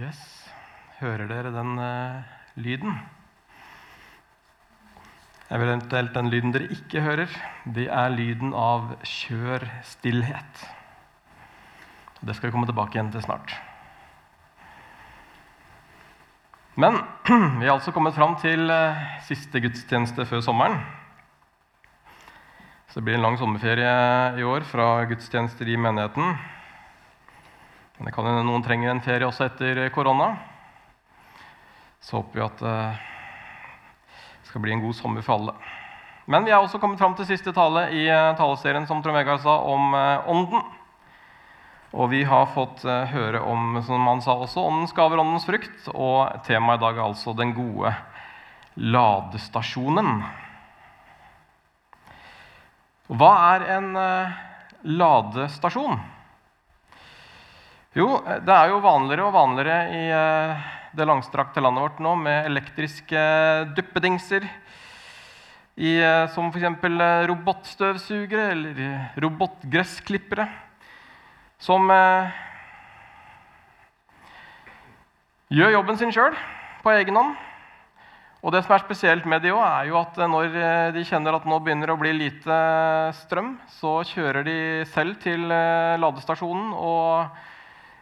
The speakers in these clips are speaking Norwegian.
Yes. Hører dere den uh, lyden? Eventuelt den lyden dere ikke hører, det er lyden av kjør stillhet. Det skal vi komme tilbake igjen til snart. Men vi har altså kommet fram til uh, siste gudstjeneste før sommeren. Så det blir en lang sommerferie i år fra gudstjenester i menigheten. Men det kan hende noen trenger en ferie også etter korona. Så håper vi at eh, det skal bli en god sommer for alle. Men vi har også kommet fram til siste tale i eh, taleserien som Trond Vegard sa, om eh, Ånden. Og vi har fått høre om som han sa også, åndens gaver, åndens frukt. Og temaet i dag er altså den gode ladestasjonen. Hva er en ladestasjon? Jo, det er jo vanligere og vanligere i det langstrakte landet vårt nå med elektriske duppedingser. I, som f.eks. robotstøvsugere eller robotgressklippere. Som eh, gjør jobben sin sjøl på egen hånd. Og det som er spesielt med de òg, er jo at når de kjenner at nå begynner det å bli lite strøm, så kjører de selv til ladestasjonen og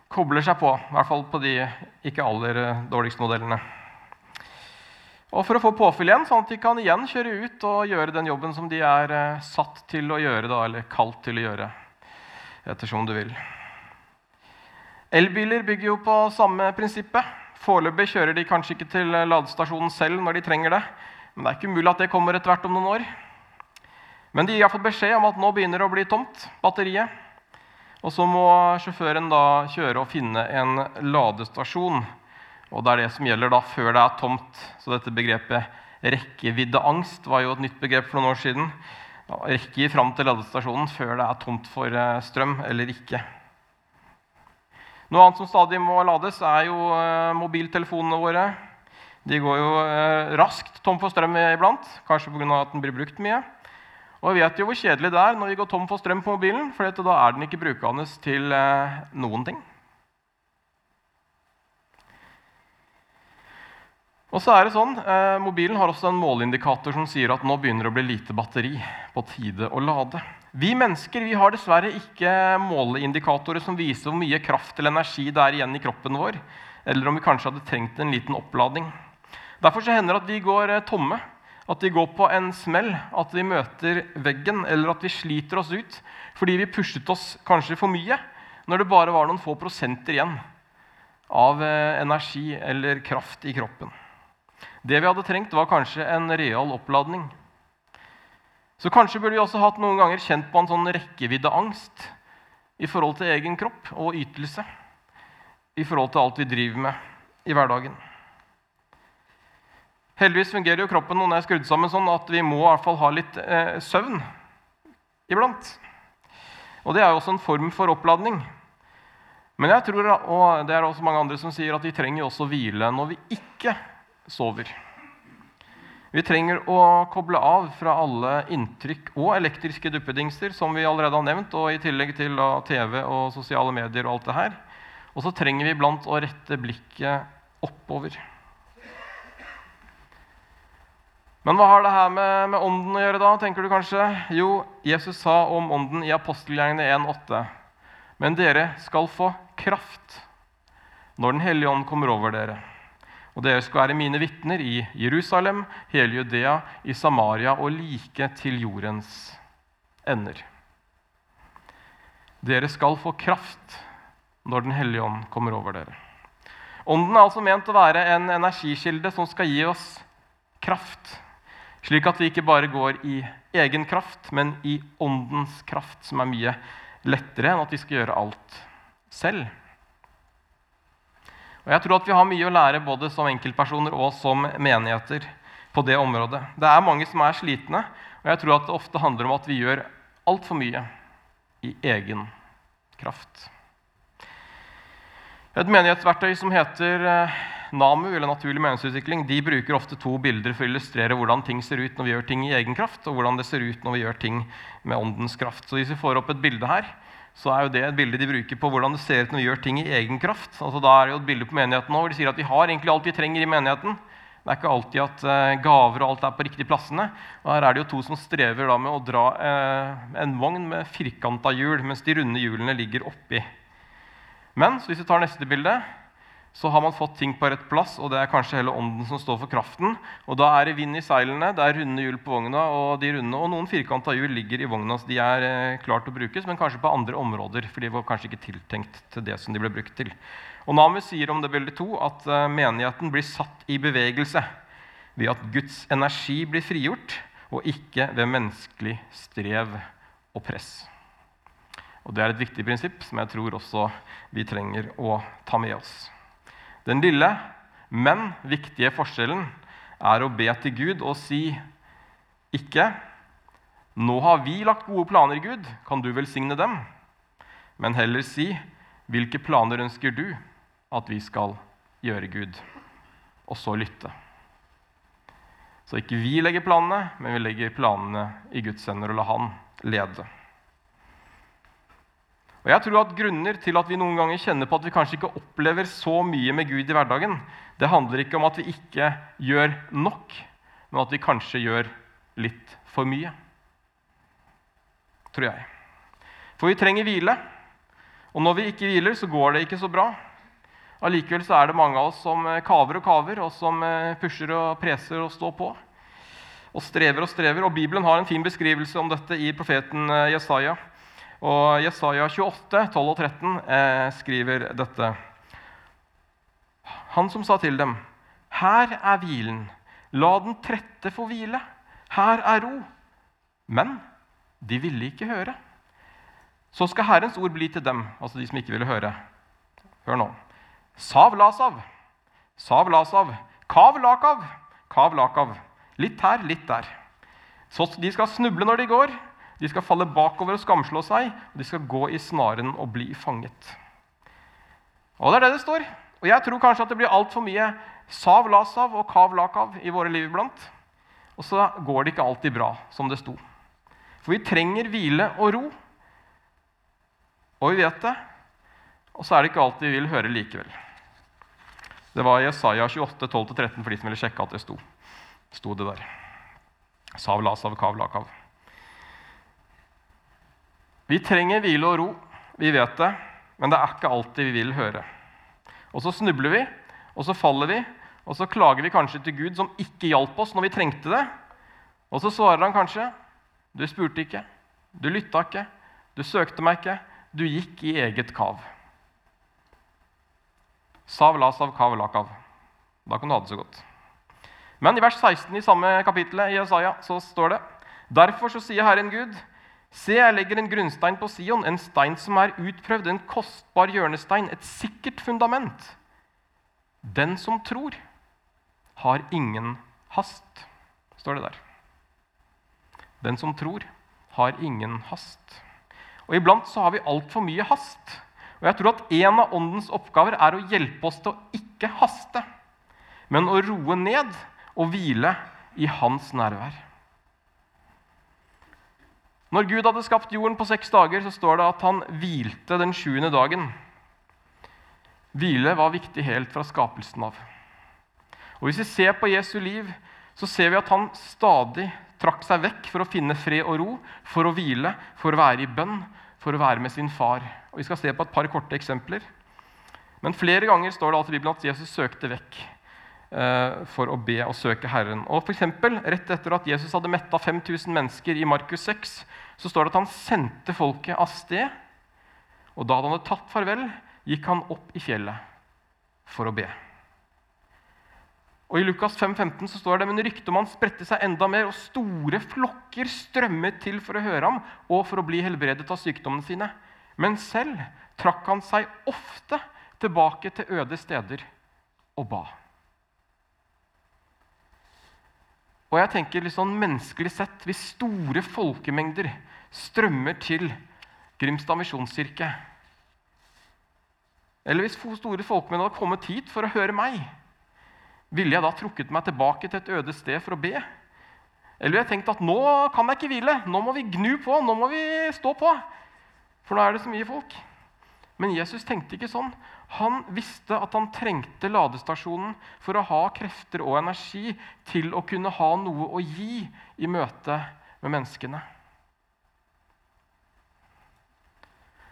kobler seg på. I hvert fall på de ikke aller dårligste modellene. Og for å få påfyll igjen, sånn at de kan igjen kjøre ut og gjøre den jobben som de er satt til å gjøre, da, eller kalt til å gjøre, ettersom du vil. Elbiler bygger jo på samme prinsippet. Foreløpig kjører de kanskje ikke til ladestasjonen selv når de trenger det. Men det er ikke umulig at det kommer etter hvert om noen år. Men de gir iallfall beskjed om at nå begynner det å bli tomt, batteriet. Og så må sjåføren da kjøre og finne en ladestasjon. Og det er det som gjelder da før det er tomt. Så dette begrepet rekkeviddeangst var jo et nytt begrep for noen år siden. Rekke fram til ladestasjonen før det er tomt for strøm eller ikke. Noe annet som stadig må lades, er jo mobiltelefonene våre. De går jo raskt tom for strøm iblant, kanskje pga. at den blir brukt mye. Og vi vet jo hvor kjedelig det er når vi går tom for strøm på mobilen, for da er den ikke brukende til noen ting. Og så er det sånn, eh, Mobilen har også en måleindikator som sier at nå begynner det å bli lite batteri. på tide å lade. Vi mennesker vi har dessverre ikke måleindikatorer som viser hvor mye kraft eller energi det er igjen i kroppen vår, eller om vi kanskje hadde trengt en liten opplading. Derfor så hender det at vi går tomme, at de går på en smell, at vi møter veggen, eller at vi sliter oss ut fordi vi pushet oss kanskje for mye når det bare var noen få prosenter igjen av energi eller kraft i kroppen. Det vi hadde trengt, var kanskje en real oppladning. Så kanskje burde vi også hatt noen ganger kjent på en sånn rekkeviddeangst i forhold til egen kropp og ytelse, i forhold til alt vi driver med i hverdagen. Heldigvis fungerer jo kroppen når den er skrudd sammen sånn at vi må i hvert fall ha litt eh, søvn iblant. Og det er jo også en form for oppladning. Men jeg tror, og det er også mange andre som sier at vi trenger også hvile når vi ikke sover. Vi trenger å koble av fra alle inntrykk og elektriske duppedingser, som vi allerede har nevnt, og i tillegg til TV og sosiale medier og alt det her. Og så trenger vi iblant å rette blikket oppover. Men hva har det her med, med ånden å gjøre, da? tenker du kanskje? Jo, Jesus sa om ånden i apostelgjengene 1,8.: Men dere skal få kraft når Den hellige ånd kommer over dere. Og dere skal være mine vitner i Jerusalem, hele Judea, i Samaria og like til jordens ender. Dere skal få kraft når Den hellige ånd kommer over dere. Ånden er altså ment å være en energikilde som skal gi oss kraft. Slik at vi ikke bare går i egen kraft, men i åndens kraft, som er mye lettere enn at vi skal gjøre alt selv. Og jeg tror at vi har mye å lære både som enkeltpersoner og som menigheter på det området. Det er mange som er slitne, og jeg tror at det ofte handler om at vi gjør altfor mye i egen kraft. Et menighetsverktøy som heter NAMU, eller Naturlig meningsutvikling, de bruker ofte to bilder for å illustrere hvordan ting ser ut når vi gjør ting i egen kraft, og hvordan det ser ut når vi gjør ting med åndens kraft. Så hvis vi får opp et bilde her, så er jo det et bilde de bruker på hvordan det ser ut når vi gjør ting i egen kraft. Altså, da er det jo et bilde på menigheten nå, hvor de sier at vi har egentlig alt vi trenger i menigheten. Det er ikke alltid at uh, gaver og alt er på riktige plassene. Og her er det jo to som strever med å dra uh, en vogn med firkanta hjul, mens de runde hjulene ligger oppi. Men hvis vi tar neste bilde, så har man fått ting på rett plass, og det er kanskje hele ånden som står for kraften. Og da er det vind i seilene, det er runde hjul på vogna, og de runde, og noen firkanta hjul ligger i vogna. Så de er eh, klart å brukes, men kanskje på andre områder, for de var kanskje ikke tiltenkt til det som de ble brukt til. Og Nami sier om det bildet to at eh, menigheten blir satt i bevegelse ved at Guds energi blir frigjort, og ikke ved menneskelig strev og press. Og Det er et viktig prinsipp som jeg tror også vi trenger å ta med oss. Den lille, men viktige forskjellen er å be til Gud og si ikke 'Nå har vi lagt gode planer, Gud. Kan du velsigne dem?' Men heller si 'Hvilke planer ønsker du at vi skal gjøre, Gud?' Og så lytte. Så ikke vi legger planene, men vi legger planene i Guds hender og lar Han lede. Og jeg tror at Grunner til at vi noen ganger kjenner på at vi kanskje ikke opplever så mye med Gud i hverdagen, det handler ikke om at vi ikke gjør nok, men at vi kanskje gjør litt for mye. Tror jeg. For vi trenger hvile. Og når vi ikke hviler, så går det ikke så bra. Allikevel så er det mange av oss som eh, kaver og kaver, og som eh, pusher og preser og står på. Og strever og strever. Og Bibelen har en fin beskrivelse om dette i profeten eh, Jesaja. Og Jesaja 28, 12 og 13 eh, skriver dette. Han som sa til dem, 'Her er hvilen. La den trette få hvile. Her er ro.' Men de ville ikke høre. Så skal Herrens ord bli til dem, altså de som ikke ville høre. Hør nå. Sav lasav, sav lasav, kav lakav, kav lakav. Litt her, litt der. Så de skal snuble når de går, de skal falle bakover og skamslå seg, og de skal gå i snaren og bli fanget. Og Det er det det står. Og Jeg tror kanskje at det blir altfor mye sav lasav og kav lakav i våre liv iblant. Og så går det ikke alltid bra, som det sto. For vi trenger hvile og ro. Og vi vet det. Og så er det ikke alltid vi vil høre likevel. Det var Jesaja 28, 12-13 for de som ville sjekke at det sto. sto det der. Sav lasav, kav lakav. Vi trenger hvile og ro. Vi vet det, men det er ikke alltid vi vil høre. Og så snubler vi, og så faller vi, og så klager vi kanskje til Gud, som ikke hjalp oss når vi trengte det. Og så svarer han kanskje, 'Du spurte ikke, du lytta ikke, du søkte meg ikke, du gikk i eget kav.' Sav lasav kav lakav. Da kan du ha det så godt. Men i vers 16 i samme kapittel i Jesaja så står det Derfor så sier Herren Gud, Se, jeg legger en grunnstein på Sion, en stein som er utprøvd, en kostbar hjørnestein, et sikkert fundament. Den som tror, har ingen hast, står det der. Den som tror, har ingen hast. Og Iblant så har vi altfor mye hast. Og jeg tror at En av åndens oppgaver er å hjelpe oss til å ikke haste, men å roe ned og hvile i hans nærvær. Når Gud hadde skapt jorden på seks dager, så står det at han hvilte den sjuende dagen. Hvile var viktig helt fra skapelsen av. Og Hvis vi ser på Jesu liv, så ser vi at han stadig trakk seg vekk for å finne fred og ro, for å hvile, for å være i bønn, for å være med sin far. Og Vi skal se på et par korte eksempler. Men flere ganger står det alltid i Bibelen at Jesus søkte vekk for å be og søke Herren. Og for eksempel, Rett etter at Jesus hadde metta 5000 mennesker i Markus 6, så står det at han sendte folket av sted. Og da han hadde tatt farvel, gikk han opp i fjellet for å be. Og I Lukas 5, 15 så står det men ryktet om han spredte seg enda mer, og store flokker strømmet til for å høre ham og for å bli helbredet av sykdommene sine. Men selv trakk han seg ofte tilbake til øde steder og ba. Og jeg tenker litt sånn menneskelig sett, Hvis store folkemengder strømmer til Grimstad misjonskirke Eller hvis store folkemengder hadde kommet hit for å høre meg, ville jeg da trukket meg tilbake til et øde sted for å be? Eller ville jeg tenkt at nå kan jeg ikke hvile, nå må vi gnu på, nå må vi stå på? For nå er det så mye folk. Men Jesus tenkte ikke sånn. Han visste at han trengte ladestasjonen for å ha krefter og energi til å kunne ha noe å gi i møte med menneskene.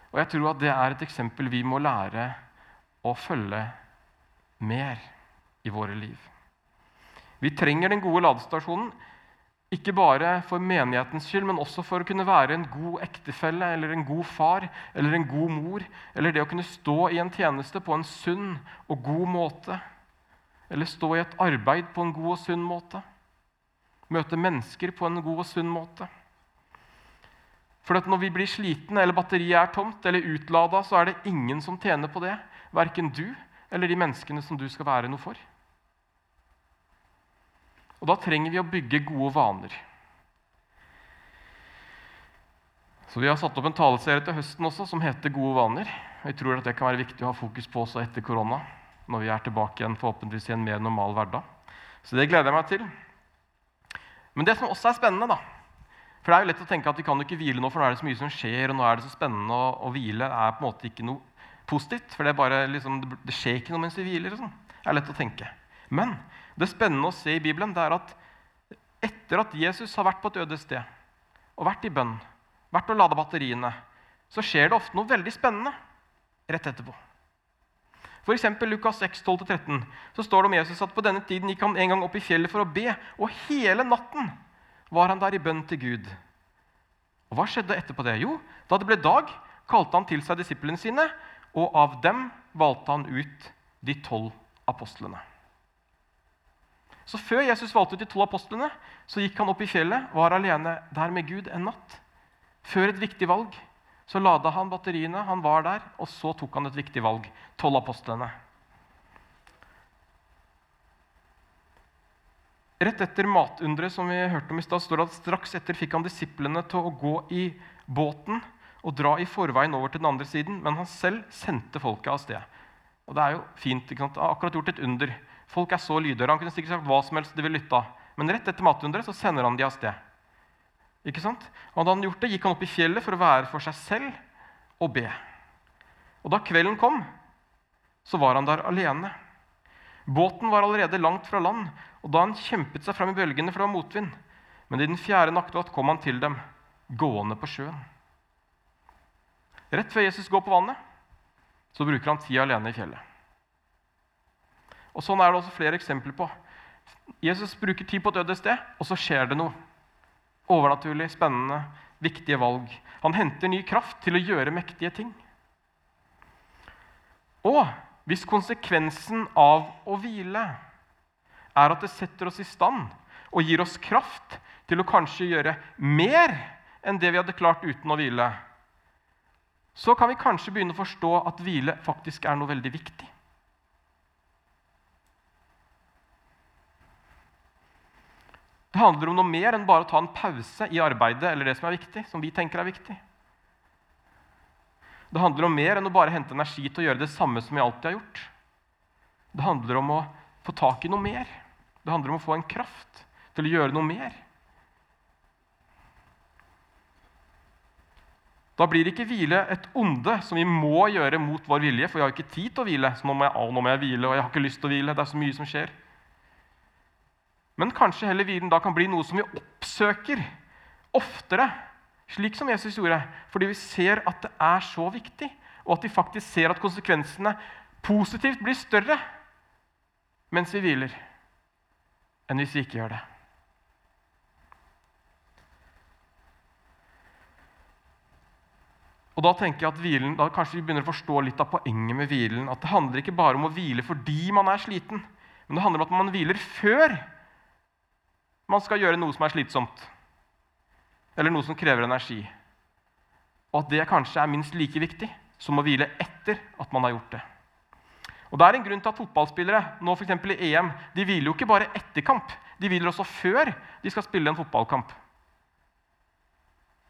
Og jeg tror at det er et eksempel vi må lære å følge mer i våre liv. Vi trenger den gode ladestasjonen ikke bare for menighetens skyld, men også for å kunne være en god ektefelle eller en god far eller en god mor. Eller det å kunne stå i en tjeneste på en sunn og god måte. Eller stå i et arbeid på en god og sunn måte. Møte mennesker på en god og sunn måte. For når vi blir slitne eller batteriet er tomt eller utlada, så er det ingen som tjener på det. Verken du eller de menneskene som du skal være noe for. Og da trenger vi å bygge gode vaner. Så Vi har satt opp en taleserie til høsten også som heter Gode vaner. Jeg tror at Det kan være viktig å ha fokus på også etter korona, når vi er tilbake igjen forhåpentligvis i en mer normal hverdag. Så det gleder jeg meg til. Men det som også er spennende, da For det er jo lett å tenke at vi kan ikke hvile nå, for nå er det så mye som skjer, og nå er det så spennende, og, og hvile er på en måte ikke noe positivt. For det, bare, liksom, det skjer ikke noe mens vi hviler. Liksom. Det er lett å tenke. Men det spennende å se i Bibelen det er at etter at Jesus har vært på et øde sted og vært i bønn, vært og lada batteriene, så skjer det ofte noe veldig spennende rett etterpå. For eksempel Lukas 6, 12-13, så står det om Jesus at på denne tiden gikk han en gang opp i fjellet for å be, og hele natten var han der i bønn til Gud. Og Hva skjedde etterpå det? Jo, da det ble dag, kalte han til seg disiplene sine, og av dem valgte han ut de tolv apostlene. Så Før Jesus valgte ut de to apostlene, så gikk han opp i fjellet og var alene der med Gud en natt. Før et viktig valg så lada han batteriene, han var der, og så tok han et viktig valg. Tolv apostlene. Rett etter matunderet som vi hørte om i sted, står det at straks etter fikk han disiplene til å gå i båten og dra i forveien over til den andre siden, men han selv sendte folket av sted. Og det er jo fint, ikke sant? Han har akkurat gjort et under. Folk er så lydhøre. Han kunne sikkert sagt hva som helst de ville lytte av. Men rett etter matunderet så sender han de av sted. Ikke sant? Og da han gjort det, gikk han opp i fjellet for å være for seg selv og be. Og da kvelden kom, så var han der alene. Båten var allerede langt fra land, og da han kjempet seg fram i bølgene, for det var motvind. Men i den fjerde nattvatt kom han til dem, gående på sjøen. Rett før Jesus går på vannet, så bruker han tid alene i fjellet. Og Sånn er det også flere eksempler på. Jesus bruker tid på et øde sted, og så skjer det noe. Overnaturlig, spennende, viktige valg. Han henter ny kraft til å gjøre mektige ting. Og hvis konsekvensen av å hvile er at det setter oss i stand og gir oss kraft til å kanskje gjøre mer enn det vi hadde klart uten å hvile, så kan vi kanskje begynne å forstå at hvile faktisk er noe veldig viktig. Det handler om noe mer enn bare å ta en pause i arbeidet eller det som er viktig, som vi tenker er viktig. Det handler om mer enn å bare hente energi til å gjøre det samme som vi alltid har gjort. Det handler om å få tak i noe mer. Det handler om å få en kraft til å gjøre noe mer. Da blir ikke hvile et onde som vi må gjøre mot vår vilje, for vi har ikke tid til å hvile. så nå må jeg, å, nå må jeg hvile, og jeg har ikke lyst til å hvile. Det er så mye som skjer. Men kanskje heller hvilen da kan bli noe som vi oppsøker oftere, slik som Jesus gjorde, fordi vi ser at det er så viktig, og at vi faktisk ser at konsekvensene positivt blir større mens vi hviler, enn hvis vi ikke gjør det. Og Da tenker jeg at hvilen, da kanskje vi begynner å forstå litt av poenget med hvilen. At det handler ikke bare om å hvile fordi man er sliten, men det handler om at man hviler før man skal gjøre noe som er slitsomt, eller noe som krever energi. Og at det kanskje er minst like viktig som å hvile etter at man har gjort det. Og Det er en grunn til at fotballspillere nå for i EM, de hviler jo ikke bare etter kamp, de hviler også før de skal spille en fotballkamp.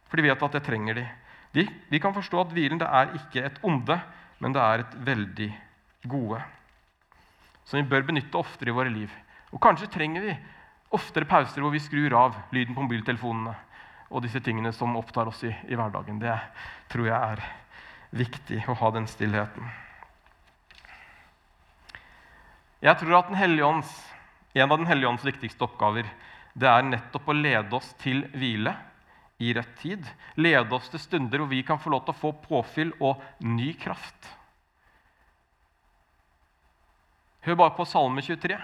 For de vet at det trenger de. de De kan forstå at hvilen det er ikke et onde, men det er et veldig gode. Som vi bør benytte oftere i våre liv. Og kanskje trenger vi oftere pauser hvor vi skrur av lyden på mobiltelefonene. og disse tingene som opptar oss i, i hverdagen. Det tror jeg er viktig å ha den stillheten. Jeg tror at ånds, En av Den hellige ånds viktigste oppgaver det er nettopp å lede oss til hvile i rett tid. Lede oss til stunder hvor vi kan få lov til å få påfyll og ny kraft. Hør bare på Salme 23.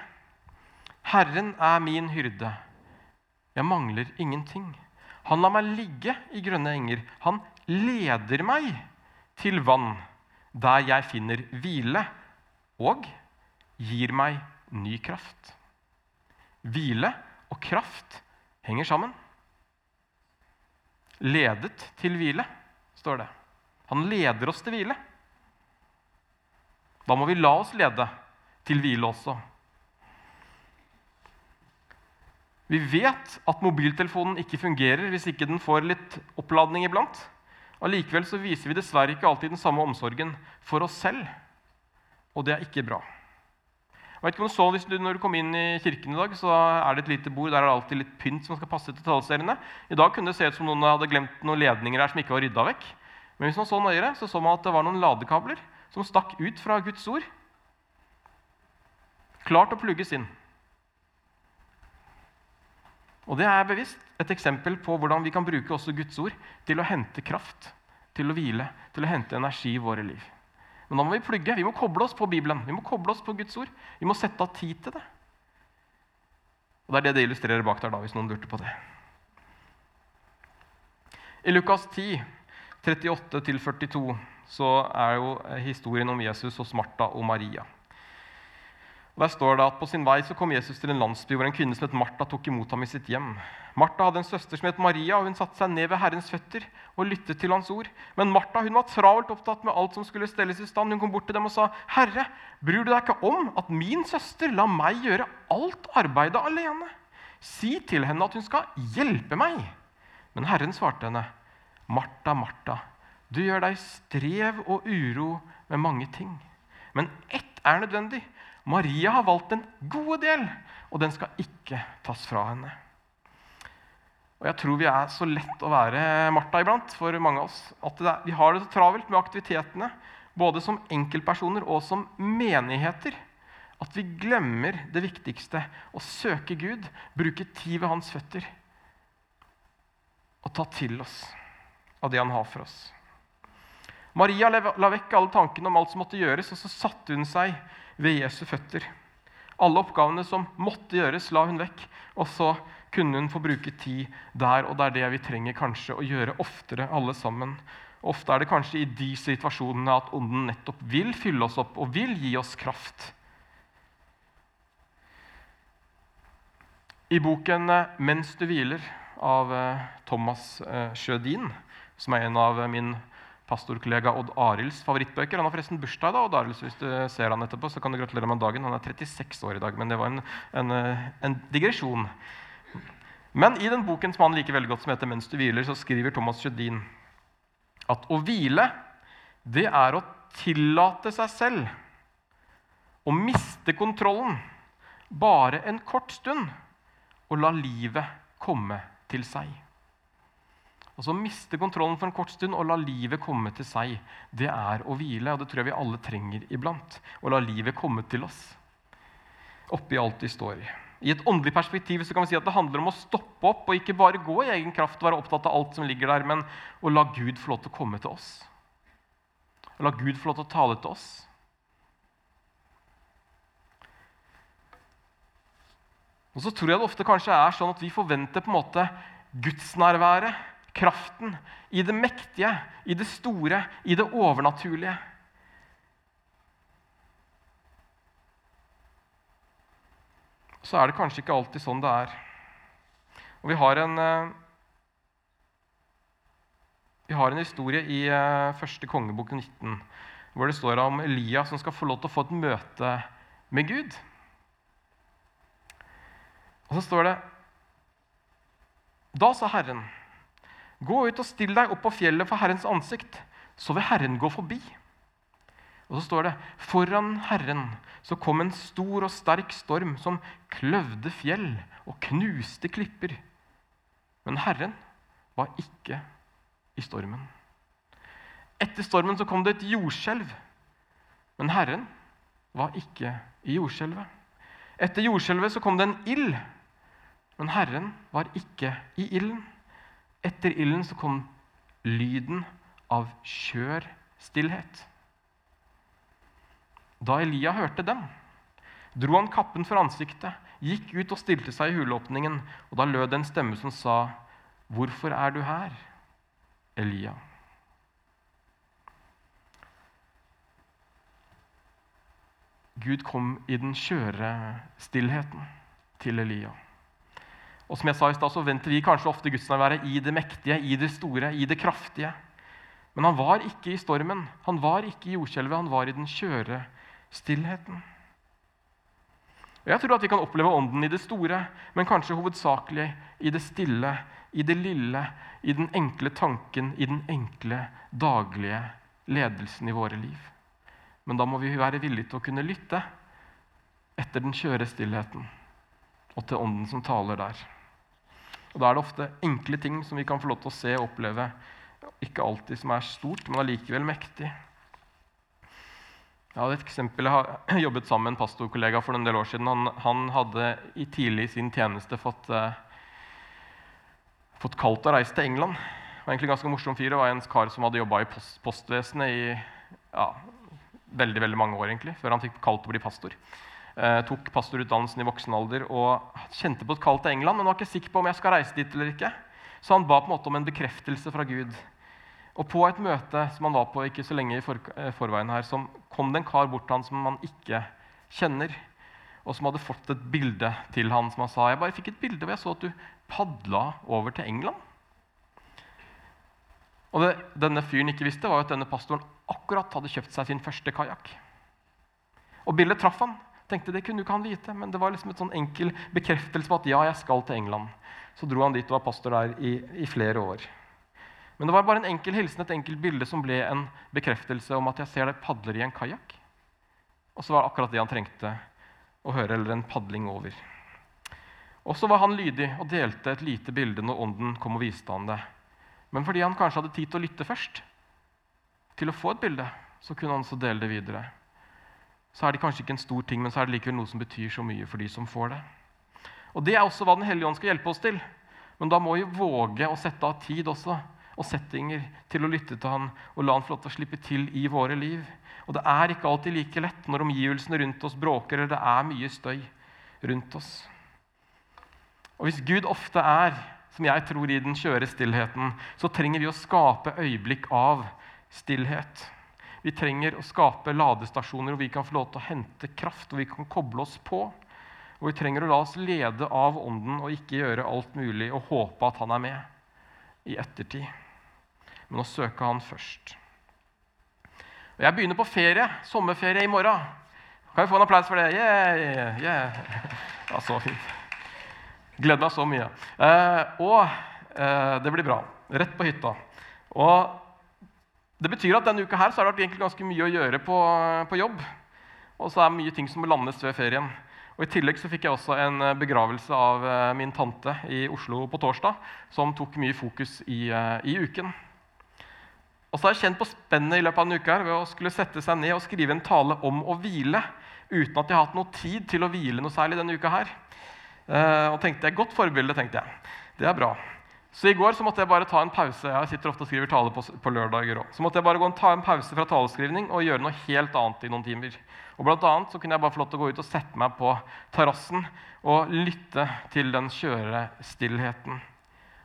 Herren er min hyrde. Jeg mangler ingenting. Han lar meg ligge i grønne enger. Han leder meg til vann, der jeg finner hvile, og gir meg ny kraft. Hvile og kraft henger sammen. Ledet til hvile, står det. Han leder oss til hvile. Da må vi la oss lede til hvile også. Vi vet at mobiltelefonen ikke fungerer hvis ikke den får litt oppladning iblant. Allikevel så viser vi dessverre ikke alltid den samme omsorgen for oss selv. Og det er ikke bra. Jeg vet ikke om du så, hvis du, når du kom inn i kirken i dag, så er det et lite bord. Der er det alltid litt pynt som skal passe til taleseriene. I dag kunne det se ut som noen hadde glemt noen ledninger her som ikke var rydda vekk. Men hvis man så nøyere, så så man at det var noen ladekabler som stakk ut fra Guds ord. Klart å plugges inn. Og Det er bevisst et eksempel på hvordan vi kan bruke også Guds ord til å hente kraft, til å hvile, til å hente energi i våre liv. Men da må vi plugge. Vi må koble oss på Bibelen. Vi må koble oss på Guds ord. Vi må sette av tid til det. Og Det er det det illustrerer bak der, da, hvis noen lurte på det. I Lukas 10, 38-42, så er jo historien om Jesus hos Martha og Maria. Og Der står det at På sin vei så kom Jesus til en landsby hvor en kvinne som het Martha, tok imot ham i sitt hjem. Martha hadde en søster som het Maria, og hun satte seg ned ved Herrens føtter og lyttet til hans ord. Men Martha hun var travelt opptatt med alt som skulle stelles i stand. Hun kom bort til dem og sa, 'Herre, bryr du deg ikke om at min søster lar meg gjøre alt arbeidet alene?' 'Si til henne at hun skal hjelpe meg.' Men Herren svarte henne, 'Martha, Martha, du gjør deg strev og uro med mange ting.' Men ett er nødvendig. Maria har valgt den gode del, og den skal ikke tas fra henne. Og jeg tror vi er så lett å være Martha iblant for mange av oss. At er, vi har det så travelt med aktivitetene, både som enkeltpersoner og som menigheter, at vi glemmer det viktigste å søke Gud, bruke tid ved hans føtter og ta til oss av det han har for oss. Maria la vekk alle tankene om alt som måtte gjøres, og så satte hun seg ved Jesu føtter. Alle oppgavene som måtte gjøres, la hun vekk. Og så kunne hun få bruke tid der, og det er det vi trenger kanskje å gjøre oftere, alle sammen. Ofte er det kanskje i de situasjonene at ånden nettopp vil fylle oss opp og vil gi oss kraft. I boken eh, 'Mens du hviler' av eh, Thomas eh, Sjødin, som er en av min pastorkollega Odd Arilds favorittbøker. Han har forresten bursdag i dag. Odd Arils. hvis du ser han etterpå, så kan du gratulere med dagen. Han er 36 år i dag, men det var en, en, en digresjon. Men i den boken som han liker veldig godt, som heter 'Mens du hviler', så skriver Thomas Sjødin at å hvile, det er å tillate seg selv å miste kontrollen bare en kort stund og la livet komme til seg. Altså Å Miste kontrollen for en kort stund og la livet komme til seg. Det er å hvile, og det tror jeg vi alle trenger iblant. Å la livet komme til oss oppi alt de står i. I et åndelig perspektiv så kan vi si at det handler om å stoppe opp og ikke bare gå i egen kraft, og være opptatt av alt som ligger der, men å la Gud få lov til å komme til oss. Å la Gud få lov til å tale til oss. Og så tror jeg det ofte kanskje er sånn at vi forventer på en måte gudsnærværet kraften, i det mektige, i det store, i det overnaturlige. Så er det kanskje ikke alltid sånn det er. Og vi har en, eh, vi har en historie i eh, første kongebok 19 hvor det står om Elia som skal få lov til å få et møte med Gud. Og så står det Da sa Herren Gå ut og still deg opp på fjellet for Herrens ansikt, så vil Herren gå forbi. Og så står det foran Herren så kom en stor og sterk storm som kløvde fjell og knuste klipper. Men Herren var ikke i stormen. Etter stormen så kom det et jordskjelv, men Herren var ikke i jordskjelvet. Etter jordskjelvet så kom det en ild, men Herren var ikke i ilden. Etter ilden så kom lyden av skjør stillhet. Da Elia hørte den, dro han kappen for ansiktet, gikk ut og stilte seg i huleåpningen, og da lød det en stemme som sa, 'Hvorfor er du her, Elia?' Gud kom i den skjøre stillheten til Elia. Og som jeg sa i sted, så venter vi kanskje ofte gudsnærværet i det mektige, i det store, i det kraftige. Men han var ikke i stormen, han var ikke i jordskjelvet, han var i den kjøre stillheten. Og Jeg tror at vi kan oppleve Ånden i det store, men kanskje hovedsakelig i det stille, i det lille, i den enkle tanken, i den enkle, daglige ledelsen i våre liv. Men da må vi være villige til å kunne lytte etter den kjøre stillheten og til Ånden som taler der. Og Da er det ofte enkle ting som vi kan få lov til å se og oppleve. Ikke alltid som er stort, men allikevel mektig. Jeg hadde et eksempel. Jeg har jobbet sammen med en pastorkollega for en del år siden. Han, han hadde i tidlig i sin tjeneste fått, eh, fått kalt å reise til England. Det var egentlig en ganske morsom fyr. Det var en kar som hadde jobba i post, postvesenet i ja, veldig veldig mange år egentlig, før han fikk kalt å bli pastor. Eh, tok pastorutdannelsen i voksen alder og kjente på et kall til England, men var ikke sikker på om jeg skal reise dit eller ikke. Så han ba på en måte om en bekreftelse fra Gud. Og på et møte som han var på ikke så lenge i for, eh, forveien her, så kom det en kar bort til han som han ikke kjenner, og som hadde fått et bilde til han som han sa jeg bare fikk et bilde hvor jeg så at du padla over til England. Og det denne fyren ikke visste, var at denne pastoren akkurat hadde kjøpt seg sin første kajakk. Og bildet traff han. Tenkte Det kunne ikke han vite, men det var liksom et sånn enkel bekreftelse på at ja, jeg skal til England. Så dro han dit og var pastor der i, i flere år. Men det var bare en enkel hilsen, et enkelt bilde som ble en bekreftelse om at jeg ser deg padler i en kajakk. Og så var det akkurat det han trengte å høre, eller en padling over. Og så var han lydig og delte et lite bilde når ånden kom og viste han det. Men fordi han kanskje hadde tid til å lytte først, til å få et bilde, så kunne han også dele det videre. Så er det kanskje ikke en stor ting, men så er det likevel noe som betyr så mye for de som får det. Og Det er også hva Den hellige ånd skal hjelpe oss til. Men da må vi våge å sette av tid også, og settinger til å lytte til han og la han få lov til å slippe til i våre liv. Og det er ikke alltid like lett når omgivelsene rundt oss bråker eller det er mye støy rundt oss. Og hvis Gud ofte er, som jeg tror, i den skjøre stillheten, så trenger vi å skape øyeblikk av stillhet. Vi trenger å skape ladestasjoner hvor vi kan få lov til å hente kraft og vi kan koble oss på. Og vi trenger å la oss lede av Ånden og ikke gjøre alt mulig og håpe at han er med i ettertid. Men å søke han først. Og jeg begynner på ferie, sommerferie i morgen. Kan vi få en applaus for det? Yeah, yeah. Ja, så fint. Gleder meg så mye. Eh, og eh, det blir bra. Rett på hytta. Og det betyr at denne uka her så har det vært ganske mye å gjøre på, på jobb. Og så er det mye ting som må landes ved ferien. Og I tillegg så fikk jeg også en eh, begravelse av eh, min tante i Oslo på torsdag, som tok mye fokus i, eh, i uken. Og så har jeg kjent på spennet i løpet av en uke her ved å skulle sette seg ned og skrive en tale om å hvile, uten at jeg har hatt noe tid til å hvile noe særlig denne uka her. Og tenkte jeg, Godt forbilde, tenkte jeg. Det er bra. Så i går så måtte jeg bare ta en pause. Jeg sitter ofte og skriver tale på, på lørdager også. Så måtte jeg bare gå og ta en pause fra taleskrivning og gjøre noe helt annet i noen timer. Og blant annet så kunne jeg bare få lov til å gå ut og sette meg på terrassen og lytte til den kjørestillheten.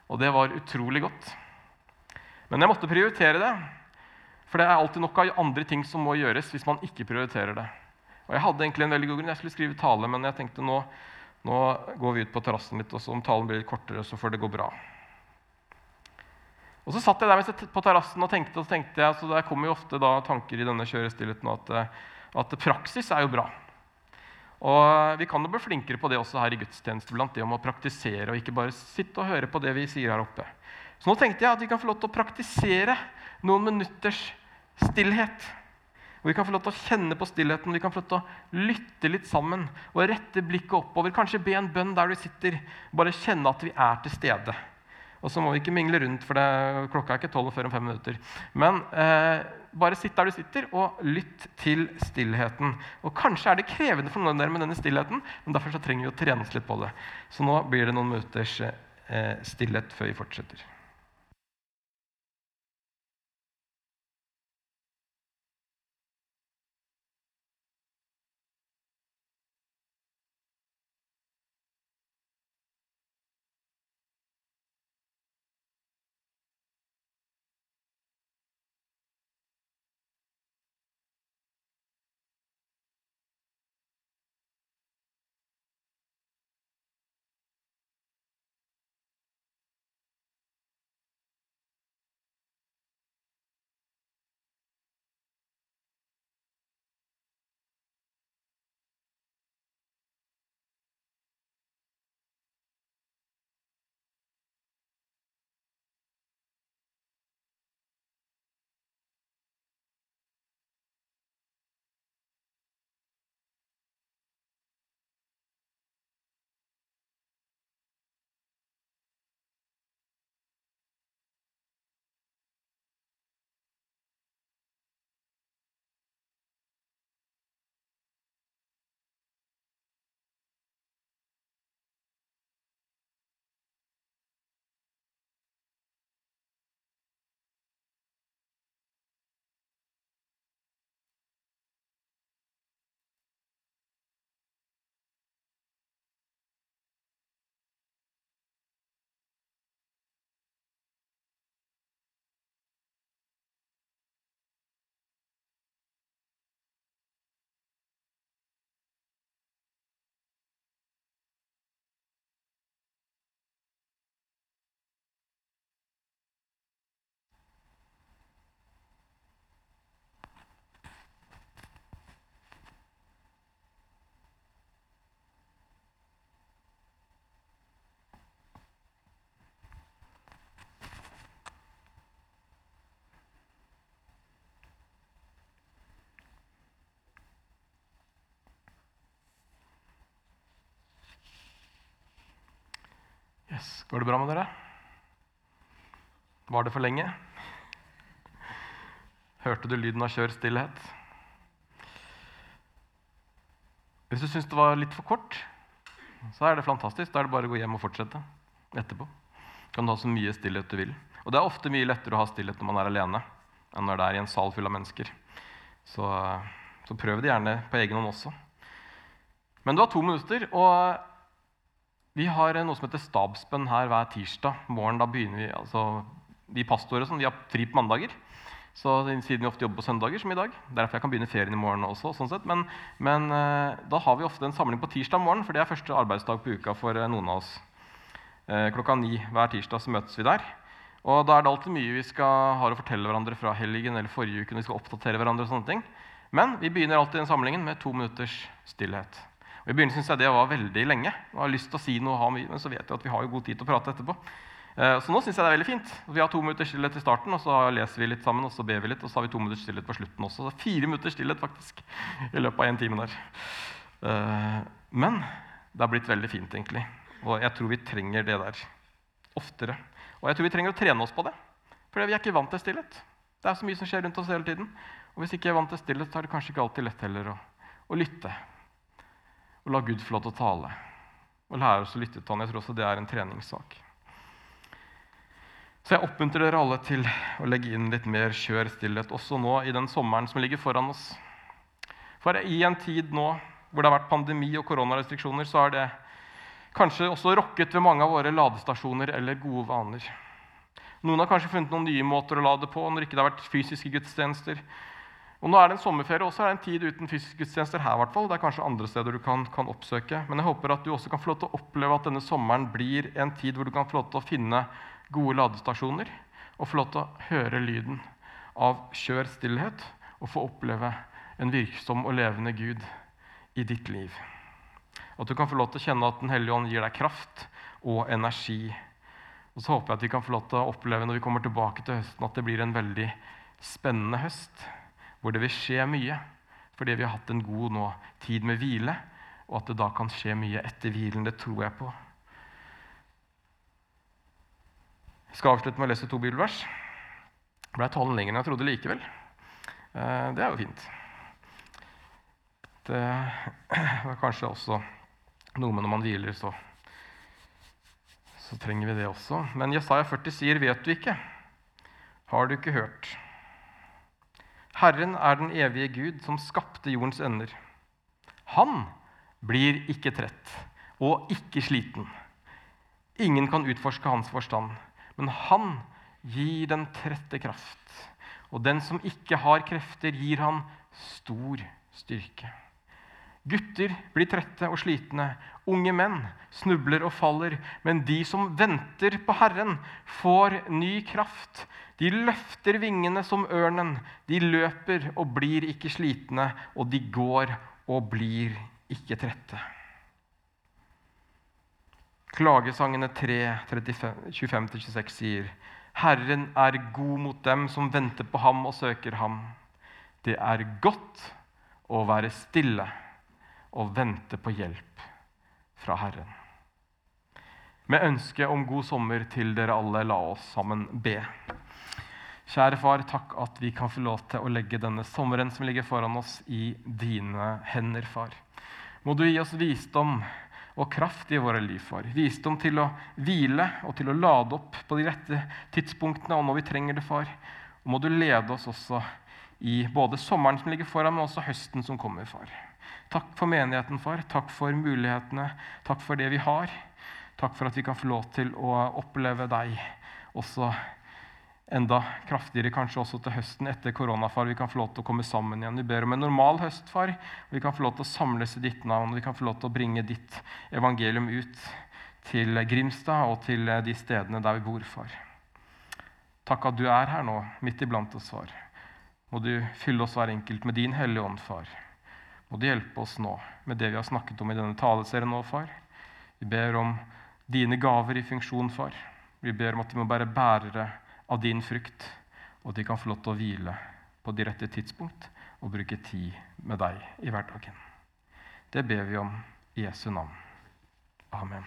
Og det var utrolig godt. Men jeg måtte prioritere det. For det er alltid nok av andre ting som må gjøres hvis man ikke prioriterer det. Og Jeg hadde egentlig en veldig god grunn. Jeg skulle skrive tale, men jeg tenkte nå, nå går vi ut på terrassen litt, og så om talen blir litt kortere, så får det gå bra. Og så satt jeg der på terrassen og tenkte, og så tenkte jeg, så der kommer jo ofte tanker i denne kjørestillheten at, eh, at praksis er jo bra. Og Vi kan jo bli flinkere på det også her i gudstjeneste, blant det om å praktisere og ikke bare sitte og høre på det vi sier her oppe. Så nå tenkte jeg at vi kan få lov til å praktisere noen minutters stillhet. Hvor vi kan få lov til å kjenne på stillheten, vi kan få lov til å lytte litt sammen og rette blikket oppover. Kanskje be en bønn der du sitter. Bare kjenne at vi er til stede. Og så må vi ikke mingle rundt, for det, klokka er ikke tolv før om fem minutter. Men eh, bare sitt der du sitter, og lytt til stillheten. Og kanskje er det krevende for noen av dere med denne stillheten, men derfor trenger vi å trene oss litt på det. Så nå blir det noen minutters eh, stillhet før vi fortsetter. Yes. Går det bra med dere? Var det for lenge? Hørte du lyden av kjør stillhet? Hvis du syns det var litt for kort, så er det fantastisk. Da er det bare å gå hjem og fortsette etterpå. Du kan ha så mye stillhet du vil. Og det er ofte mye lettere å ha stillhet når man er alene, enn når det er i en sal full av mennesker. Så, så prøv det gjerne på egen hånd også. Men du har to minutter, og vi har noe som heter stabsbønn her hver tirsdag morgen. Da begynner vi, altså, Vi pastorer sånn, vi har fri på mandager. Så siden vi ofte jobber på søndager, som i dag. Derfor jeg kan begynne ferien i morgen også. sånn sett. Men, men eh, da har vi ofte en samling på tirsdag morgen, for det er første arbeidsdag på uka for eh, noen av oss. Eh, klokka ni hver tirsdag så møtes vi der. Og da er det alltid mye vi skal ha å fortelle hverandre fra helgen eller forrige uke. når vi skal oppdatere hverandre og sånne ting. Men vi begynner alltid den samlingen med to minutters stillhet. I begynnelsen syntes jeg det var veldig lenge. Jeg har lyst til å si noe, Men så vet jeg at vi har jo god tid til å prate etterpå. Eh, så nå synes jeg det er veldig fint. Vi har to minutter stillhet i starten, og så leser vi litt sammen, og så ber vi litt, og så har vi to minutter stillhet på slutten også. Så fire minutter stillhet faktisk, i løpet av en time der. Eh, men det har blitt veldig fint, egentlig. Og jeg tror vi trenger det der oftere. Og jeg tror vi trenger å trene oss på det. For vi er ikke vant til stillhet. Det er så mye som skjer rundt oss hele tiden. Og hvis ikke jeg er vant til stillhet, så er det kanskje ikke alltid lett heller å, å lytte. Og la Gud få lov til å tale. Og lære oss å lytte til han. Jeg tror også det er en treningssak. Så jeg oppmuntrer dere alle til å legge inn litt mer kjør stillhet også nå i den sommeren som ligger foran oss. For i en tid nå hvor det har vært pandemi og koronarestriksjoner, så har det kanskje også rokket ved mange av våre ladestasjoner eller gode vaner. Noen har kanskje funnet noen nye måter å lade på når ikke det har vært fysiske gudstjenester. Og nå er det en sommerferie, og så er det en tid uten fysiske gudstjenester her. hvert fall. Det er kanskje andre steder du kan, kan, oppsøke. Men jeg håper at du også kan få lov til å oppleve at denne sommeren blir en tid hvor du kan få lov til å finne gode ladestasjoner og få lov til å høre lyden av kjør stillhet og få oppleve en virksom og levende Gud i ditt liv. At du kan få lov til å kjenne at Den hellige ånd gir deg kraft og energi. Og så håper jeg at vi kan få lov til å oppleve når vi kommer tilbake til høsten, at det blir en veldig spennende høst hvor det vil skje mye fordi vi har hatt en god nå, tid med hvile, og at det da kan skje mye etter hvilen. Det tror jeg på. Jeg skal avslutte med å lese to bibelvers. Det ble talen lenger enn jeg trodde likevel. Eh, det er jo fint. Det var kanskje også noe med når man hviler, så, så trenger vi det også. Men Jesaja 40 sier, 'Vet du ikke? Har du ikke hørt?' Herren er den evige Gud, som skapte jordens ender. Han blir ikke trett og ikke sliten. Ingen kan utforske hans forstand, men han gir den trette kraft. Og den som ikke har krefter, gir han stor styrke. Gutter blir trette og slitne, unge menn snubler og faller. Men de som venter på Herren, får ny kraft. De løfter vingene som ørnen. De løper og blir ikke slitne, og de går og blir ikke trette. Klagesangene 3, 25-26 sier Herren er god mot dem som venter på ham og søker ham. Det er godt å være stille og vente på hjelp fra Herren. Med ønske om god sommer til dere alle, la oss sammen be. Kjære far, takk at vi kan få lov til å legge denne sommeren som ligger foran oss, i dine hender, far. Må du gi oss visdom og kraft i våre liv, far. Visdom til å hvile og til å lade opp på de rette tidspunktene og når vi trenger det, far. Og må du lede oss også i både sommeren som ligger foran, men også høsten som kommer, far. Takk for menigheten, far. Takk for mulighetene. Takk for det vi har. Takk for at vi kan få lov til å oppleve deg også enda kraftigere kanskje også til høsten etter koronafar. Vi kan få lov til å komme sammen igjen. Vi ber om en normal høst, far. Vi kan få lov til å samles i ditt navn. Vi kan få lov til å bringe ditt evangelium ut til Grimstad og til de stedene der vi bor, far. Takk at du er her nå, midt iblant oss, far. Må du fylle oss hver enkelt med din Hellige Ånd, far. Må du hjelpe oss nå med det vi har snakket om i denne taleserien nå, far. Vi ber om dine gaver i funksjon, far. Vi ber om at de må være bærere av din frykt, og at de kan få lov til å hvile på de rette tidspunkt og bruke tid med deg i hverdagen. Det ber vi om i Jesu navn. Amen.